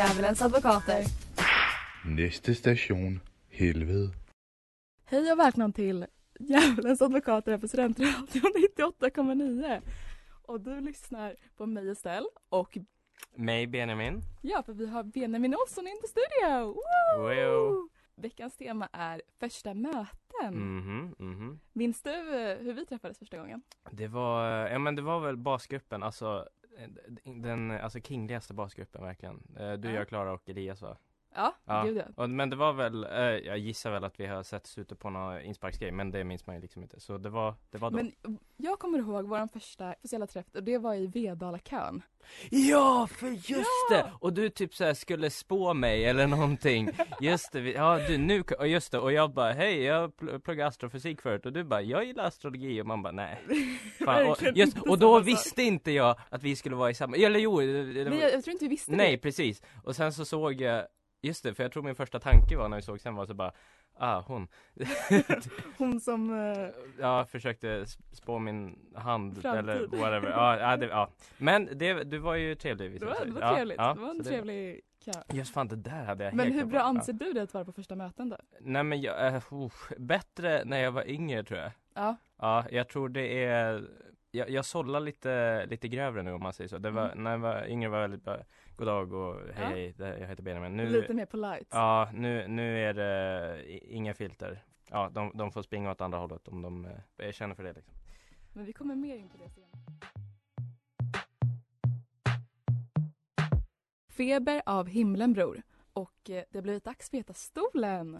Djävulens advokater. Næste station, helvede. Hej och välkomna till Djävulens advokater här på Studentradion 98,9. Och du lyssnar på mig Estelle och Mig Benjamin. ja, för vi har Benjamin Olsson in the studio! Wow. Veckans tema är första möten. Mhm, mhm. Minns du hur vi träffades första gången? Det var, ja men det var väl basgruppen, alltså den alltså kingligaste basgruppen verkligen. Eh, Du, Ja. jag, Klara och Elias va? Ja, Ja. gud ja. Och, men det var väl, eh, jag gissar väl att vi har setts ute på någon insparksgrej men det minns man ju liksom inte. Så det var, det var då. Men jag kommer ihåg vår första officiella träff och det var i Vedala-kön. Ja, för just Ja! det! Och du typ såhär skulle spå mig eller någonting Just det, vi- ja du nu, och just det, och jag bara hej jag pl- pluggar astrofysik förut och du bara jag gillar astrologi och man bara nej Fan, och, just, och då visste inte jag att vi skulle vara i samma, eller jo, det, det, Nej, jag, jag tror inte vi visste nej det. precis Och sen så såg jag, just det, för jag tror min första tanke var när vi såg sen var så bara Ah, hon Hon som... eh, Ja, försökte spå min hand Framtid. eller whatever ja, det, ja. Men det, du var ju trevlig det var, det var trevligt. ja, det var en trevlig kö. Just fan det där hade jag Men hur bra anser du det att vara på första möten då? Nej men jag, uh, bättre när jag var yngre tror jag Ja. Ja, jag tror det är Jag, jag sållar lite, lite grövre nu om man säger så det var, Mm. när jag var yngre var jag väldigt God dag och hej Ja. jag heter Benjamin nu, Lite mer polite. Ja, nu, nu är det i- inga filter Ja, de, de får springa åt andra hållet om de eh, är känner för det liksom Men vi kommer mer in på det senare. Feber av himlen bror. Och eh, det har blivit dags för Heta stolen.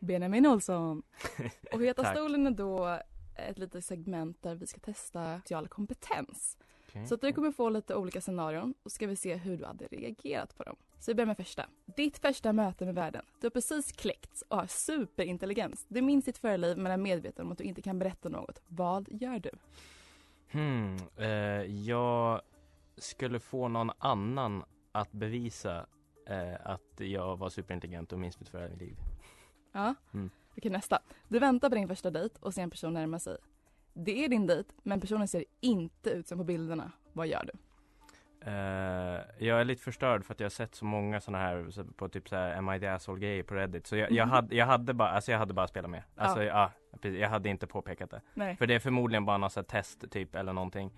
Benjamin Olsson. Och Heta stolen är då ett litet segment där vi ska testa social kompetens. Okej. Så att du kommer få lite olika scenarion och ska vi se hur du hade reagerat på dem. Så vi börjar med första. Ditt första möte med världen. Du har precis kläckts och har superintelligens. Du minns ditt förra liv men är medveten om att du inte kan berätta något. Vad gör du? Hmm, eh, jag skulle få någon annan att bevisa eh, att jag var superintelligent och minns mitt förra liv. Ja. Mm. Okej nästa. Du väntar på din första dejt och ser en person närma sig. Det är din dejt men personen ser inte ut som på bilderna. Vad gör du? Eh, jag är lite förstörd för att jag har sett så många sådana här så- på typ såhär Am I the asshole grejer på Reddit. Så jag, jag, Mhm. hade, jag hade bara, alltså jag hade bara spelat med. Alltså Ja. ja, jag hade inte påpekat det. Nej. För det är förmodligen bara något test typ eller någonting.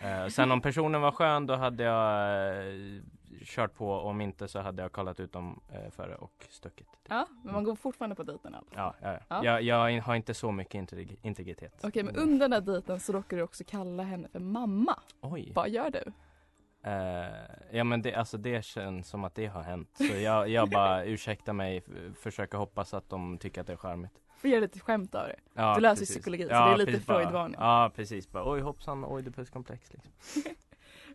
Eh, sen om personen var skön då hade jag eh, kört på, om inte så hade jag kollat ut dem eh, före och stuckit. Ja, men man går fortfarande på dejten alltså. Ja, ja, ja. Ja. Jag, jag har inte så mycket integ- integritet. Okej men under den där dejten så råkar du också kalla henne för mamma. Oj. Vad gör du? Eh, ja men det, alltså det känns som att det har hänt. Så jag, jag bara ursäktar mig, försöker hoppas att de tycker att det är charmigt. Får göra lite skämt av det. Ja, Du läser ju precis. psykologi, så det är lite Freud-varning. Ja precis, bara oj hoppsan, oidipuskomplex liksom.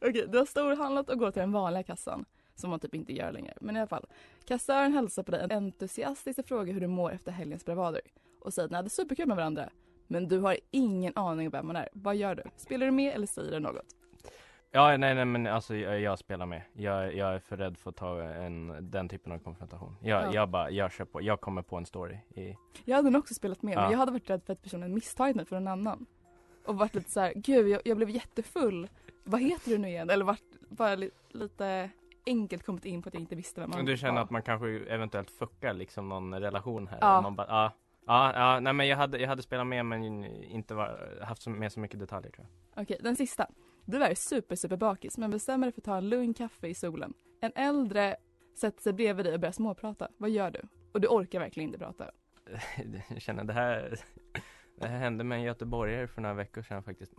Okej, du har storhandlat och går till den vanliga kassan. Som man typ inte gör längre. Men i alla fall. Kassören hälsar på dig entusiastiskt och frågar hur du mår efter helgens bravader. Och säger att ni hade superkul med varandra. Men du har ingen aning om vem man är. Vad gör du? Spelar du med eller säger du något? Ja nej nej men alltså jag, jag spelar med. Jag, jag är för rädd för att ta en, den typen av konfrontation. Jag, Ja. jag bara, jag kör på, jag kommer på en story i, Jag hade nog också spelat med. Men Ja. jag hade varit rädd för att personen misstagit mig för någon annan. Och varit lite så här, gud jag, jag blev jättefull. Vad heter du nu igen? Eller varit bara li, lite enkelt kommit in på att jag inte visste vem man Men du känner var. att man kanske eventuellt fuckar liksom någon relation här? Ja. Man bara, ja, ja, ja, nej men jag hade, jag hade spelat med men inte var, haft så, med så mycket detaljer tror jag. Okej, den sista. Du är super, super bakis men bestämmer dig för att ta en lugn kaffe i solen. En äldre sätter sig bredvid dig och börjar småprata. Vad gör du? Och du orkar verkligen inte prata. Jag känner det här Det här hände med en göteborgare för några veckor sedan faktiskt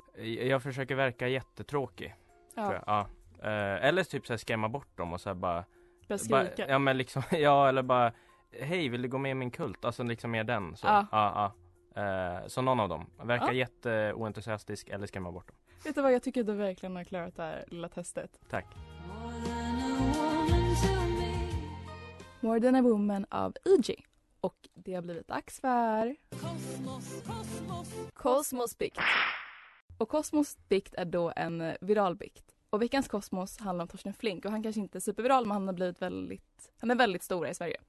Jag försöker verka jättetråkig tror jag. Ja. Eh, Eller typ såhär skrämma bort dem och så här bara skrika. Ja men liksom, ja eller bara hej vill du gå med i min kult? Alltså liksom mer den så. Ja. ja, ja. Eh, så någon av dem. Verkar Ja. jätteoentusiastisk eller skrämma bort dem. Vet du vad, jag tycker att du verkligen har klarat det här lilla testet. Tack. More than a woman av E.G. Och det har blivit dags för... Kosmos bikt. Och Kosmos bikt är då en viral bikt. Och veckans Kosmos handlar om Torsten Flink och han kanske inte är superviral men han har blivit väldigt, han är väldigt stor i Sverige.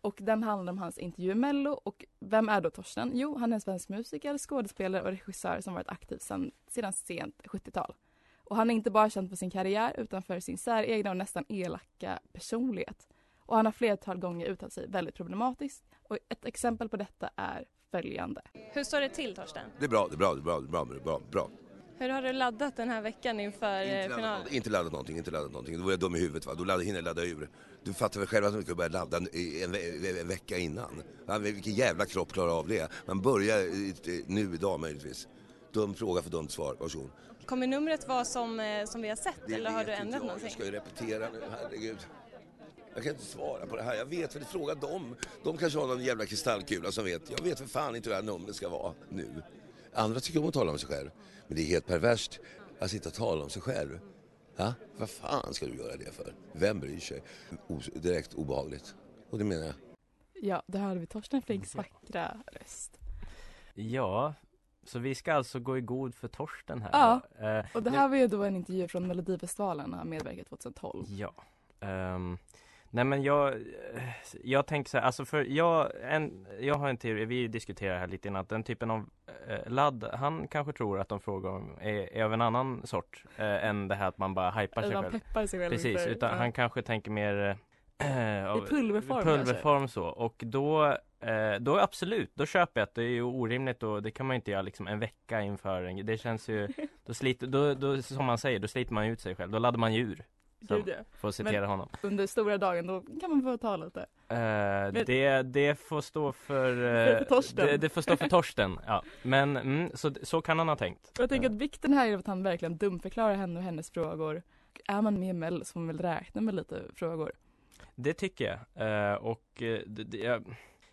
Och den handlar om hans intervju i Mello och vem är då Torsten? Jo, han är en svensk musiker, skådespelare och regissör som varit aktiv sedan, sedan sent 70-tal. Och han är inte bara känd för sin karriär utan för sin säregna och nästan elaka personlighet. Och han har flertal gånger uttalat sig väldigt problematiskt. Och ett exempel på detta är följande. Hur står det till Torsten? Det är bra, det är bra, det är bra, det är bra, det är bra, bra. Hur har du laddat den här veckan inför eh, Inte laddat, finalen? inte laddat någonting, inte laddat någonting. Då var jag dum i huvudet va. Då laddade, hinner jag ladda ur. Du fattar väl själv att man ska börja ladda en, en, en, en vecka innan. Vilken jävla kropp klarar av det? Man börjar eh, nu idag möjligtvis. Dum fråga för dumt svar, varsågod. Kommer numret vara som, eh, som vi har sett Det eller har du ändrat jag. någonting? Jag ska ju repetera nu, herregud. Jag kan inte svara på det här. Jag vet väl, fråga dem. De kanske har någon jävla kristallkula som vet. Jag vet för fan inte hur det här numret ska vara nu. Andra tycker om att tala om sig själv. Men det är helt perverst att sitta och tala om sig själv. Ja? Vad fan ska du göra det för? Vem bryr sig? O- direkt obehagligt. Och det menar jag. Ja, där hörde vi Torsten Flinks vackra röst. Ja, så vi ska alltså gå i god för Torsten här. Ja. Eh, Och det här var ju då en intervju från Melodifestivalen när han medverkade 2012. Ja. Ehm, nej men jag, jag tänker så här, alltså för jag, en, jag har en teori, vi diskuterar här lite innan, att den typen av eh, ladd, han kanske tror att de frågar om är, är av en annan sort eh, än det här att man bara hypar sig själv. peppar sig själv Precis, inför- utan ja. han kanske tänker mer eh, av- I pulverform pulverform så och då eh, då absolut, då köper jag att det är ju orimligt och det kan man inte göra liksom en vecka inför en, det känns ju, då sliter, då, då, som man säger, då sliter man ut sig själv, då laddar man djur. Gud, ja. för att citera Men- honom. Under stora dagen då kan man få ta lite. Eh, det, det får stå för, För Torsten. Det, det får stå för Torsten, ja. Men mm, så, så kan han ha tänkt. Och jag tänker att vikten här är att han verkligen dumförklarar henne och hennes frågor. Är man med i Mello så får man väl räkna med lite frågor. Det tycker jag. Eh, och det, det, jag,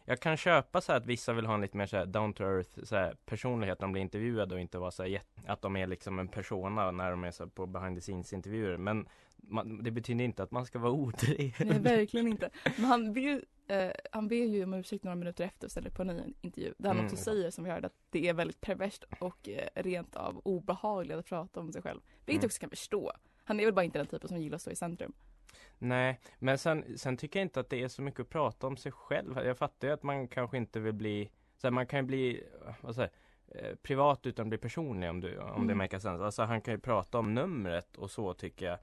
jag kan köpa så här att vissa vill ha en lite mer så här down to earth så här, personlighet när de blir intervjuade och inte vara så här, att de är liksom en persona när de är så här, på behind the scenes intervjuer. Men man, det betyder inte att man ska vara Nej, otrevlig. verkligen inte. Men han ber, eh, han ber ju om ursäkt några minuter efter och ställer på en ny intervju. Där han Mm. också säger, som vi hörde, att det är väldigt perverst och eh, rent av obehagligt att prata om sig själv. Vilket Mm. också kan förstå. Han är väl bara inte den typen som gillar att stå i centrum. Nej, men sen, sen tycker jag inte att det är så mycket att prata om sig själv. Jag fattar ju att man kanske inte vill bli, så här, man kan ju bli, vad säger eh, privat utan att bli personlig om, du, om det Mm. makes sense. Alltså han kan ju prata om numret och så tycker jag.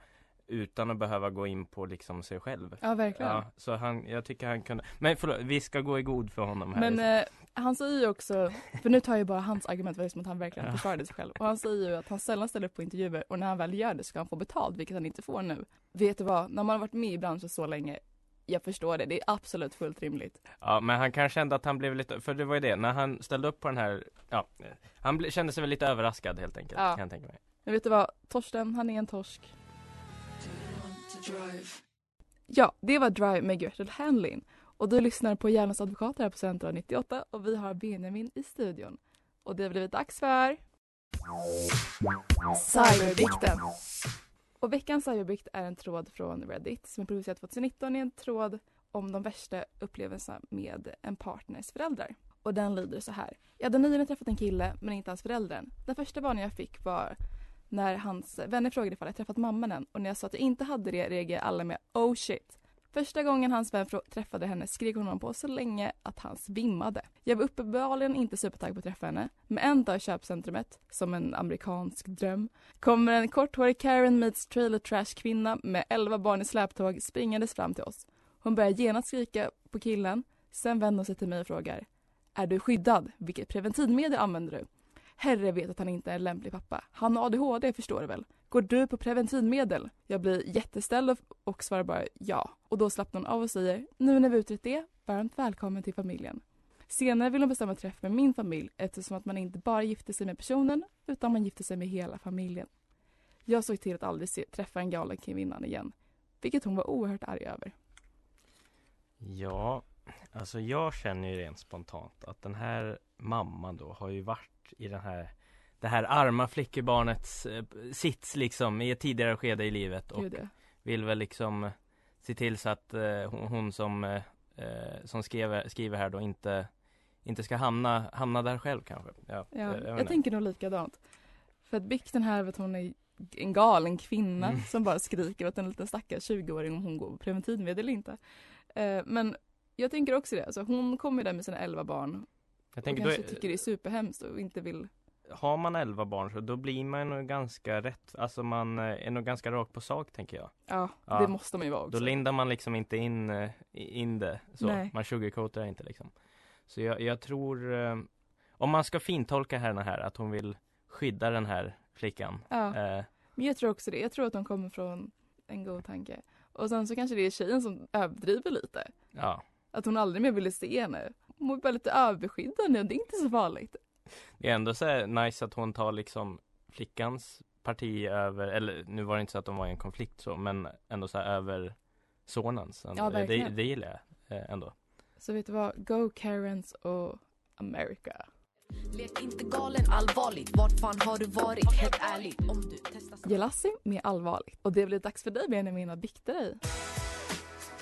Utan att behöva gå in på liksom sig själv. Ja, verkligen. Ja, så han, jag tycker han kunde, men förlåt, vi ska gå i god för honom här. Men eh, han säger ju också, för nu tar jag bara hans argument för som att han verkligen Ja. försvarade sig själv. Och han säger ju att han sällan ställer upp på intervjuer och när han väl gör det ska han få betalt, vilket han inte får nu. Vet du vad, när man har varit med i branschen så länge, jag förstår det, det är absolut fullt rimligt. Ja, men han kanske kände att han blev lite, för det var ju det, när han ställde upp på den här, ja, han ble, kände sig väl lite överraskad helt enkelt, Ja. kan jag tänka mig. Men vet du vad, Torsten, han är en torsk. Ja, det var Drive med Gretel Hanlin. Och du lyssnar på Hjärnans advokater här på Central 98 och vi har Benjamin i studion. Och det har blivit dags för Cyberbikten. Och veckans cyberbikt är en tråd från Reddit som är producerad 2019 i en tråd om de värsta upplevelserna med en partners föräldrar. Och den lyder så här. Jag hade nyligen träffat en kille men inte hans föräldrar. Den första varningen jag fick var när hans vänner frågade ifall jag träffat mamman än och när jag sa att jag inte hade det reagerade alla med oh shit. Första gången hans vän träffade henne skrek hon honom på så länge att han svimmade. Jag var uppenbarligen inte supertaggad på att träffa henne, men en dag i köpcentrumet, som en amerikansk dröm, kommer en korthårig Karen meets trailer trash kvinna med 11 barn i släptåg springandes fram till oss. Hon börjar genast skrika på killen, sen vänder hon sig till mig och frågar Är du skyddad? Vilket preventivmedel använder du? Herre vet att han inte är en lämplig pappa. Han har ADHD förstår du väl? Går du på preventivmedel? Jag blir jätteställd och, svarar bara ja. Och då slappnar hon av och säger nu när vi utrett det, varmt välkommen till familjen. Senare vill hon bestämma träff med min familj eftersom att man inte bara gifter sig med personen utan man gifter sig med hela familjen. Jag såg till att aldrig se, träffa en galen kvinnan igen. Vilket hon var oerhört arg över. Ja, Alltså jag känner ju rent spontant att den här mamman då har ju varit i den här det här arma flickebarnets eh, sits liksom i ett tidigare skede i livet och vill väl liksom se till så att eh, hon, hon som eh, eh, som skriver, skriver här då inte inte ska hamna, hamna där själv kanske. Ja, Ja, eh, jag, inte. tänker nog likadant. För att bikten här vet hon är en galen kvinna Mm. som bara skriker åt en liten stackars 20-åring om hon går på preventivmedel eller inte. Eh, men jag tänker också det, alltså hon kommer där med sina 11 barn jag och tänker kanske tycker det är superhemskt och inte vill har man 11 barn så då blir man nog ganska rätt, alltså man eh, är nog ganska rak på sak tänker jag. Ja, Ja. det måste man ju vara Då också. lindar man liksom inte in, eh, in det så, Nej. man sugarcoatar inte liksom. Så jag, jag tror, eh, om man ska fintolka henne här, att hon vill skydda den här flickan. Ja, Eh, men jag tror också det. Jag tror att de kommer från en god tanke. Och sen så kanske det är tjejen som överdriver lite. ja, Att hon aldrig mer ville se henne. Hon var bara lite överbeskyddande och det är inte så farligt. Det är ändå så här nice att hon tar liksom flickans parti över, eller nu var det inte så att de var i en konflikt så, men ändå så här över sonens. Ja, det, det gillar jag eh, ändå. Så vet du vad? Go Karens och America. Lek inte galen allvarligt, vart fan har du varit? Helt ärligt, om du testar Gelassi med allvarligt. Och det blir dags för dig Benjamin att bikta dig.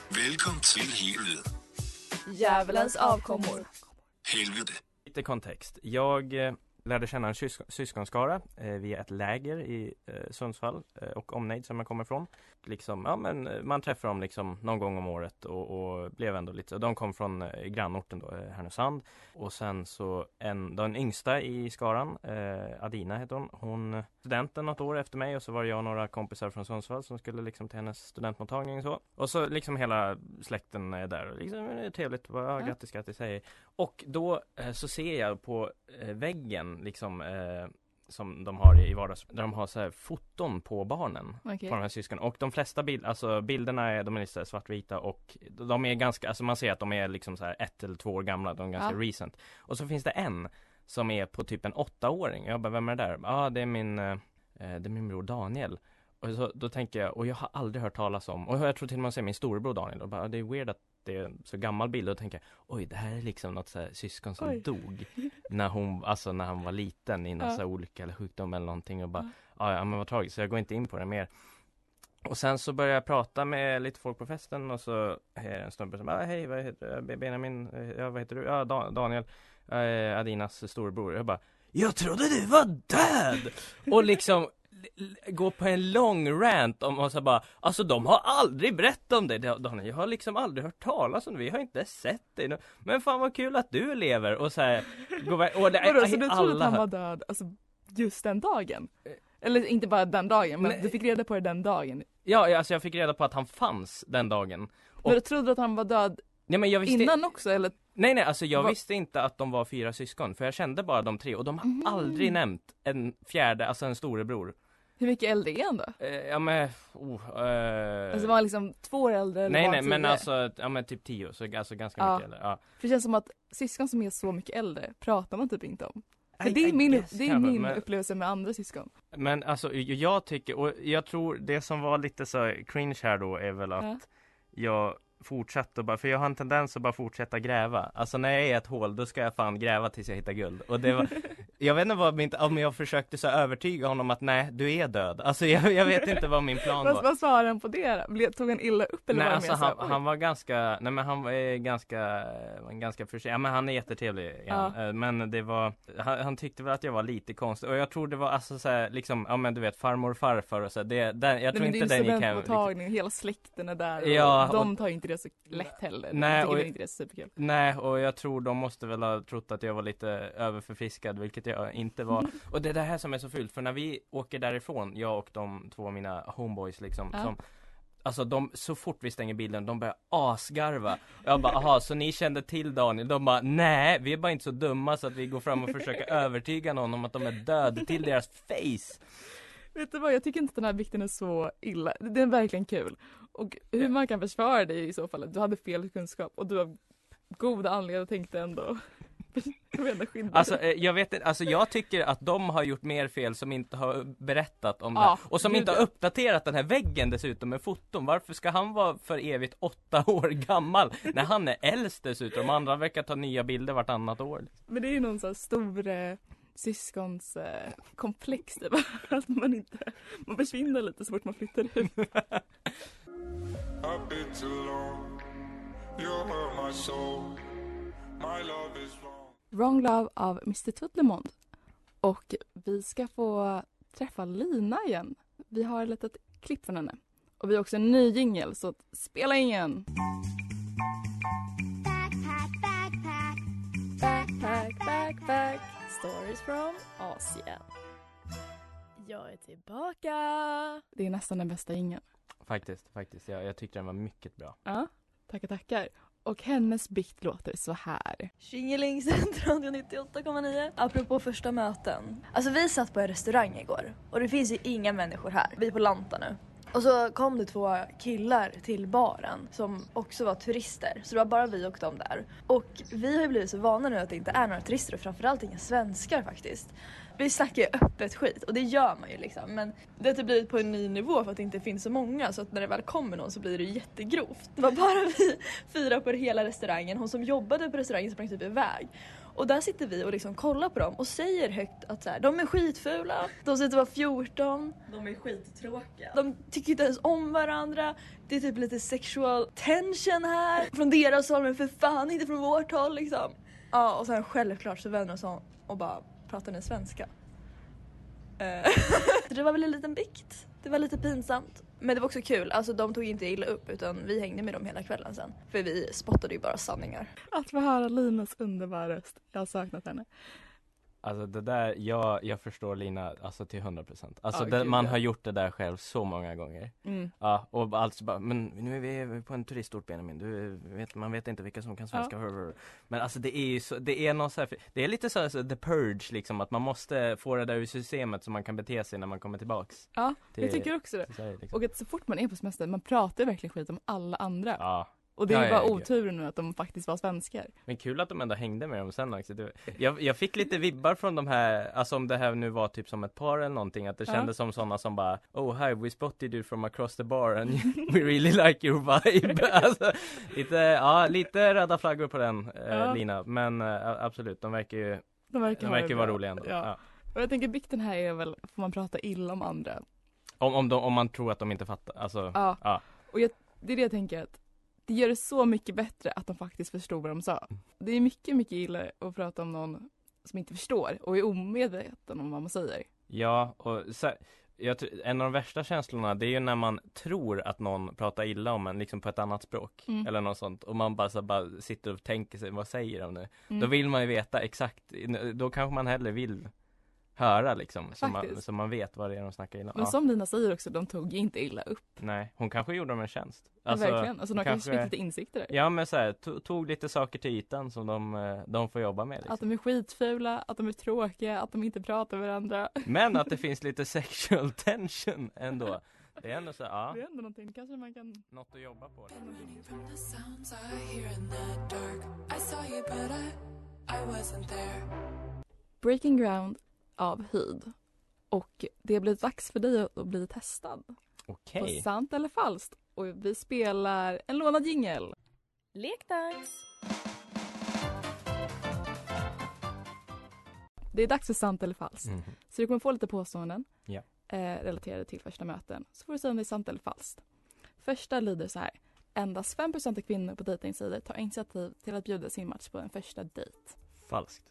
Velkommen til helvede. Djävulens avkommor. Helvede. Lite kontext. Jag eh, lärde känna en sysk syskonskara eh, via ett läger i eh, Sundsvall eh, och omnejd som jag kommer ifrån. Liksom, ja men eh, man träffar dem liksom någon gång om året och, och blev ändå lite, de kom från eh, grannorten då, eh, Härnösand. Och sen så en, den yngsta i skaran, eh, Adina heter hon, hon studenten något år efter mig och så var det jag och några kompisar från Sundsvall som skulle liksom till hennes studentmottagning och så. Och så liksom hela släkten är där och liksom det är trevligt, bara, Ja. grattis grattis hej. Och då eh, så ser jag på eh, väggen liksom eh, som de har i vardags, där de har så här foton på barnen Okej. på de här syskonen och de flesta bild, alltså bilderna är, de är lite svartvita och de är ganska, alltså man ser att de är liksom så här ett eller två år gamla, de är ganska Ja. recent. Och så finns det en som är på typ en åttaåring, jag bara, vem är det där? Ja, ah, det är min, eh, det är min bror Daniel. Och så, då tänker jag, och jag har aldrig hört talas om, och jag tror till och med att säga min storebror Daniel, och bara, "Ah, det är weird att det är en så gammal bild, och tänker oj det här är liksom något så här syskon som Oj. dog när hon, alltså när han var liten i någon Ja. olycka eller sjukdom eller någonting och bara, Ja. "Ah, ja men vad tragiskt, så jag går inte in på det mer. Och sen så började jag prata med lite folk på festen och så är det en snubbe som bara, hej vad heter du? Benjamin, eh, ja vad heter du? Ja Da- Daniel, är Adinas storebror. Jag bara, jag trodde du var död! Och liksom gå på en lång rant om och så bara Alltså de har aldrig berättat om det Daniel, jag har liksom aldrig hört talas om det, vi har inte sett dig Men fan vad kul att du lever och så här, gå och det, Vadå, så du trodde att han var död alltså, just den dagen? Eller inte bara den dagen, men Nej. du fick reda på det den dagen. Ja, alltså jag fick reda på att han fanns den dagen Och- Men du trodde att han var död Nej men jag visste innan också eller? Nej nej, alltså jag Va- visste inte att de var fyra syskon för jag kände bara de tre och de har Mhm. aldrig nämnt en fjärde, alltså en storebror. Hur mycket äldre är han då? Eh, ja men, oh, eh, Alltså var han liksom två år äldre eller Nej nej men alltså, ja men typ tio, så alltså ganska Ja. mycket äldre. Ja. För det känns som att syskon som är så mycket äldre pratar man typ inte om. För I- det I är min, guess, det är min men, upplevelse med andra syskon. men alltså jag- tycker, och jag tror det som var lite så cringe här då är väl att Ja. jag fortsatte bara, för jag har en tendens att bara fortsätta gräva. Alltså när jag är i ett hål, då ska jag fan gräva tills jag hittar guld. Och det var, jag vet inte vad min, om jag försökte så övertyga honom att nej, du är död. Alltså jag, jag vet inte vad min plan var. vad svarade han på det då? Tog han illa upp eller Nej var alltså han så han var ganska, nej men han var ganska, ganska försiktig, ja men han är jättetrevlig igen. Ja. Eh, Men det var, han, han tyckte väl att jag var lite konstig och jag tror det var alltså så här, liksom, ja men du vet farmor och farfar och så, det, den, jag tror Nej, inte det är den gick hem. Liksom. studentmottagning och hela släkten är där och Ja, de och- tar ju inte det så lätt heller. Nej, de och- inte det är superkul. Nej, och jag tror de måste väl ha trott att jag var lite överförfriskad, vilket jag inte var. Och det är det här som är så fult, för när vi åker därifrån, jag och de två av mina homeboys liksom, Ja. som Alltså de, så fort vi stänger bilen, de börjar asgarva. Jag bara, aha, så ni kände till Daniel? De bara, nej, vi är bara inte så dumma så att vi går fram och försöker övertyga någon om att de är död till deras face. Vet du vad, jag tycker inte den här vikten är så illa. Det är verkligen kul. Och hur man kan försvara dig i så fall, du hade fel kunskap och du har goda anledningar tänkte ändå Alltså eh, jag vet alltså jag tycker att de har gjort mer fel som inte har berättat om Ja, det Och som gud, inte har uppdaterat den här väggen dessutom med foton. Varför ska han vara för evigt åtta år gammal? När han är äldst dessutom, de andra verkar ta nya bilder vartannat år. Men det är ju någon sån här stor eh, syskons eh, komplex typ. Att man inte, man försvinner lite så fort man flyttar ut. Wrong. Love av Mr Tudlemond. Och vi ska få träffa Lina igen. Vi har ett litet klipp från henne. Och vi har också en ny jingel, så spela in igen! Backpack, backpack, stories from Asien. Jag är tillbaka! Det är nästan den bästa jingeln. Faktiskt, faktiskt, jag, jag tyckte den var mycket bra Ja, tackar tackar. Och hennes bikt låter så här. Tjingeling, Radio 98,9. Apropå första möten. Alltså vi satt på en restaurang igår och det finns ju inga människor här. Vi är på Lanta nu. Och så kom det två killar till baren som också var turister. Så det var bara vi och dem där. Och vi har ju blivit så vana nu att det inte är några turister och framförallt inga svenskar faktiskt. Vi snackar ju öppet skit och det gör man ju liksom. Men det har typ blivit på en ny nivå för att det inte finns så många så att när det väl kommer någon så blir det jättegrovt. Det var bara vi fyra på hela restaurangen. Hon som jobbade på restaurangen sprang typ iväg. Och där sitter vi och liksom kollar på dem och säger högt att så här, de är skitfula, de ser ut att vara 14, De är skittråkiga. de tycker inte ens om varandra, det är typ lite sexual tension här från deras håll men för fan inte från vårt håll liksom. Ja och sen självklart så vänder hon sig om och bara pratar ni svenska? Eh, det var väl en liten bikt, det var lite pinsamt. Men det var också kul, alltså de tog inte illa upp utan vi hängde med dem hela kvällen sen. För vi spottade ju bara sanningar. Att få höra Linas underbara röst. Jag har saknat henne. Alltså det där, jag, jag förstår Lina alltså till 100% Alltså Ja, det, man ja. har gjort det där själv så många gånger Mm. Ja, och alltså bara, men nu är vi på en turistort Benjamin, du vet, man vet inte vilka som kan svenska Men alltså det är ju så, det är något så här, det är lite så, här, så the purge liksom, att man måste få det där ur systemet så man kan bete sig när man kommer tillbaks Ja, till- jag tycker också det. till Sverige, liksom. Och att så fort man är på semester, man pratar verkligen skit om alla andra. Ja Och det är ju bara oturen nu att de faktiskt var svenskar. Men kul att de ändå hängde med dem sen också. Jag, jag fick lite vibbar från de här, alltså om det här nu var typ som ett par eller någonting, att det kändes som sådana som bara Oh hi, we spotted you from across the bar and we really like your vibe. alltså, lite, ja, lite röda flaggor på den eh. Lina, men eh, absolut, de verkar ju De verkar, de verkar vara bra. roliga ändå. Ja. Ja. Och jag tänker bikten här är väl, får man prata illa om andra? Om, om, de, om man tror att de inte fattar, alltså Ja. ja. Och jag, det är det jag tänker att det gör det så mycket bättre att de faktiskt förstod vad de sa. Det är mycket, mycket illa att prata om någon som inte förstår och är omedveten om vad man säger. Ja, och så, jag, en av de värsta känslorna det är ju när man tror att någon pratar illa om en liksom på ett annat språk Mm. eller något sånt och man bara, så, bara sitter och tänker sig, vad säger de nu? Mm. Då vill man ju veta exakt, då kanske man hellre vill höra liksom så man, så man vet vad det är de snackar illa om. Men Ja. som Lina säger också, de tog inte illa upp. Nej, hon kanske gjorde dem en tjänst. Ja, verkligen. Alltså de kanske fick lite insikter. Ja men så här, to- tog lite saker till ytan som de, eh, de får jobba med liksom. Att de är skitfula, att de är tråkiga, att de inte pratar med varandra. Men att det finns lite sexual tension ändå. Det är ändå så, ja. Det är ändå någonting, kanske man kan... Något att jobba på. Breaking Ground av Hyd. Och det har blivit dags för dig att bli testad. Okej. På sant eller falskt. Och vi spelar en lånad jingel. Lekdags! Det är dags för sant eller falskt. Mhm. Så du kommer få lite påståenden Ja. eh, relaterade till första möten. Så får du säga om det är sant eller falskt. Första lyder så här. Endast 5 av kvinnor på dejtingsidor tar initiativ till att bjuda sin match på en första dejt. Falskt.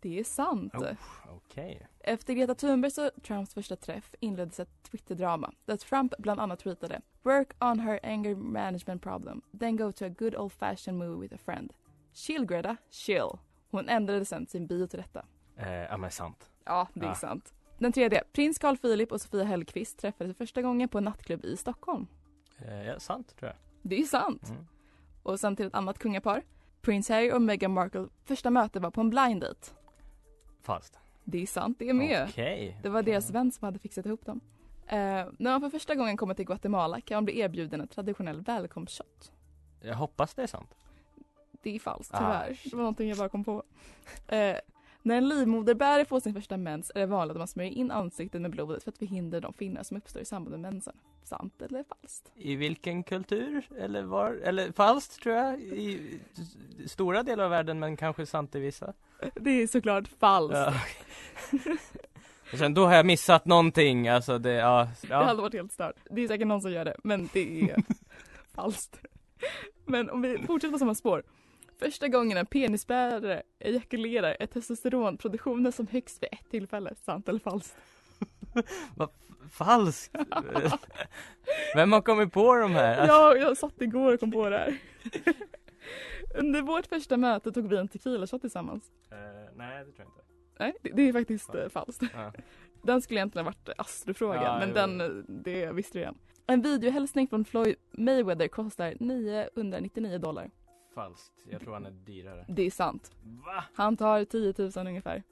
Det är sant. Oh, Okej. Efter Greta Thunbergs och Trumps första träff inleddes ett Twitter-drama där Trump bland annat tweetade “Work on her anger management problem, then go to a good old fashioned movie with a friend. Chill Greta, chill.” Hon ändrade sen sin bio till detta. Eh, ja men sant. Ja, det är Ja. sant. Den tredje. Prins Carl Philip och Sofia Hellqvist träffades första gången på en nattklubb i Stockholm. Eh, ja, sant tror jag. Det är sant. Mm. Och sen till ett annat kungapar. Prins Harry och Meghan Markle första möte var på en blind date. Falskt. Det är sant det är med. Okej. Det var deras vän som hade fixat ihop dem. Eh, när man för första gången kommer till Guatemala kan man bli erbjuden en traditionell välkomstshot. Jag hoppas det är sant. Det är falskt Ah. tyvärr. Det var någonting jag bara kom på. Eh, när en livmoderbärare får sin första mens är det vanligt att man smörjer in ansiktet med blodet för att förhindra de finnar som uppstår i samband med mensen. Sant eller falskt? I vilken kultur? Eller var? Eller falskt tror jag i stora delar av världen men kanske sant i vissa. Det är såklart falskt. Ja. Sen då har jag missat någonting, alltså det, ja. Det ja. hade varit helt stört. Det är säkert någon som gör det, men det är falskt. Men om vi fortsätter på samma spår. Första gången en penisbärare ejakulerar är testosteronproduktionen som högst vid ett tillfälle. Sant eller falskt? Falskt? Vem har kommit på de här? Ja, jag satt igår och kom på det här. Under vårt första möte tog vi en tequila shot tillsammans. eh, nej, det tror jag inte. Nej, det, det är faktiskt eh, falskt. Ja. Den skulle egentligen ha varit astrofrågan, Ja, men jo. den, eh, det visste du igen. En videohälsning från Floyd Mayweather kostar 999 dollar. Falskt. Jag tror han är dyrare. Det är sant. Va? Han tar 10 000 ungefär.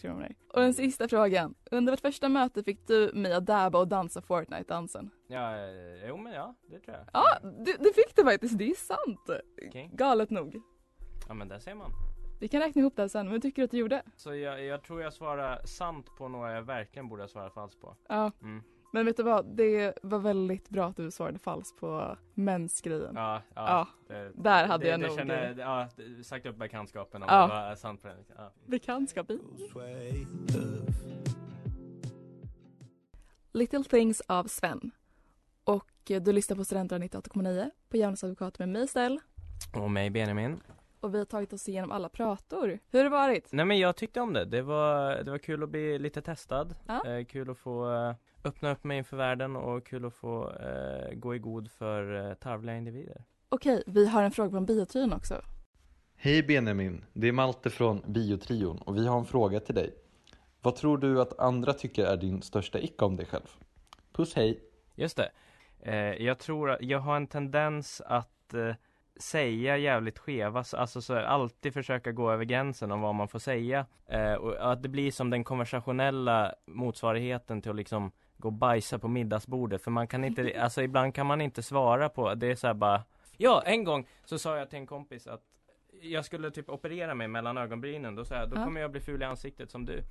Kronor. Och den sista frågan. Under vårt första möte fick du mig att dabba och dansa Fortnite-dansen. Ja, eh, jo men ja, det tror jag. Ja, du, du fick det faktiskt. Det är sant. Okej. Galet nog. Ja men där ser man. Vi kan räkna ihop det här sen, men vad tycker du att du gjorde? Så jag, jag tror jag svarar sant på några jag verkligen borde ha svarat falskt på. Ja. Mm. Men vet du vad? Det var väldigt bra att du svarade falskt på mensgrejen. Ja, ja. Ja, det, där hade det, jag det nog- Känner, ja, sagt upp bekantskapen om Ja. det var sant på den. Ja. Bekantskap i. Little Things av Sven. Och du lyssnar på Studentradion 98,9 på Djävulens advokat med mig Stell. Och mig Benjamin. Och vi har tagit oss igenom alla prator. Hur har det varit? Nej men jag tyckte om det. Det var, det var kul att bli lite testad. Ja. Eh, kul att få eh, öppna upp mig inför världen och kul att få eh, gå i god för eh, tarvliga individer. Okej, vi har en fråga från biotryn också. Hej Benjamin, det är Malte från Biotrion och vi har en fråga till dig. Vad tror du att andra tycker är din största ick om dig själv? Puss hej! Just det. Eh, jag tror att jag har en tendens att eh, säga jävligt skeva, så- alltså så här, alltid försöka gå över gränsen om vad man får säga. Eh, och att det blir som den konversationella motsvarigheten till att liksom gå och bajsa på middagsbordet. För man kan inte, alltså ibland kan man inte svara på, det är så bara Ja, en gång så sa jag till en kompis att jag skulle typ operera mig mellan ögonbrynen, då sa jag, då Ja. kommer jag bli ful i ansiktet som du.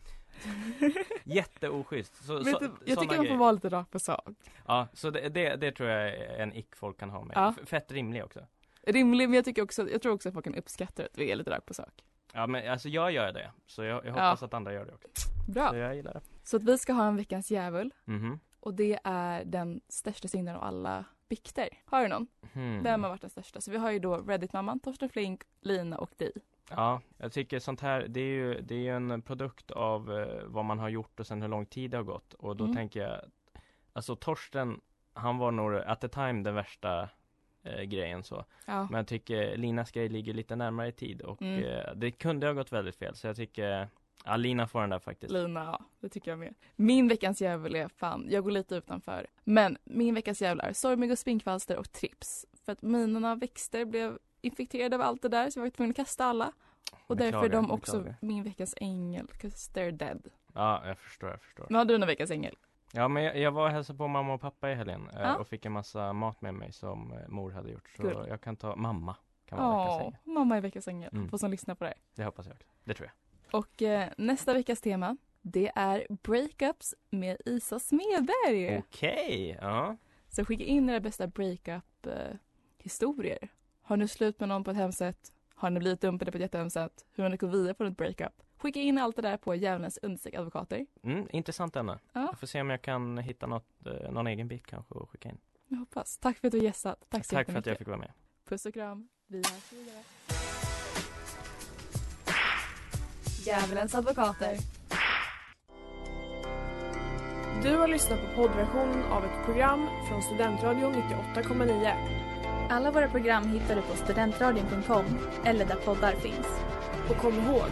Jätteoschysst. Så, så, du, jag tycker man får vara lite rakt på sak. Ja, så det, det, det tror jag är en ick folk kan ha med. Ja. Fett rimlig också. Rimlig, men jag tycker också, jag tror också att folk kan uppskatta att vi är lite rakt på sak. Ja men alltså jag gör det, så jag, jag Ja. hoppas att andra gör det också. Bra. Så jag gillar det. Så att vi ska ha en veckans djävul. Mhm. Och det är den största synden av alla bikter. Har du någon? Hmm. Vem har varit den största? Så vi har ju då Reddit-mamman, Torsten Flink, Lina och dig. Ja, jag tycker sånt här, det är ju, det är ju en produkt av eh, vad man har gjort och sen hur lång tid det har gått. Och då Mm. tänker jag, alltså Torsten, han var nog at the time den värsta eh, grejen så. Ja. Men jag tycker Linas grej ligger lite närmare i tid och Mm. eh, det kunde ha gått väldigt fel. Så jag tycker, ja Lina får den där faktiskt. Lina, ja, det tycker jag med. Min veckans djävul är fan, jag går lite utanför. Men min veckans djävul är sorgmygg och spinkvalster och trips. För att mina växter blev infekterade av allt det där så jag var tvungen att kasta alla. Och därför är Beklagar, de också beklagar. min veckans ängel, 'cause they're dead. Ja, jag förstår, jag förstår. Men har du någon veckans ängel? Ja men jag, jag var och hälsade på mamma och pappa i helgen eh, Ja. och fick en massa mat med mig som eh, mor hade gjort. Så Kul. jag kan ta mamma. Kan vara veckans Ja, ängel. mamma är veckans ängel. Mm. Hoppas hon lyssnar på det. Det hoppas jag också. Det tror jag. Och eh, nästa veckas tema, det är breakups med Isa Smedberg. Okej, ja. Så skicka in era bästa breakup eh, historier. Har ni slut med någon på ett hemskt sätt? Har ni blivit dumpade på ett jättehemskt sätt? Hur har ni gått vidare på ett breakup? Skicka in allt det där på djävulens understreck advokater. Mm, intressant ämne. Ja. Jag får se om jag kan hitta något, eh, någon egen bit kanske och skicka in. Jag hoppas. Tack för att du gästat. Tack så Tack för att jag fick vara med. Puss och kram. Vi hörs vidare. Djävulens advokater. Du har lyssnat på poddversionen av ett program från Studentradion 98,9. Alla våra program hittar du på studentradion.com eller där poddar finns. Och kom ihåg,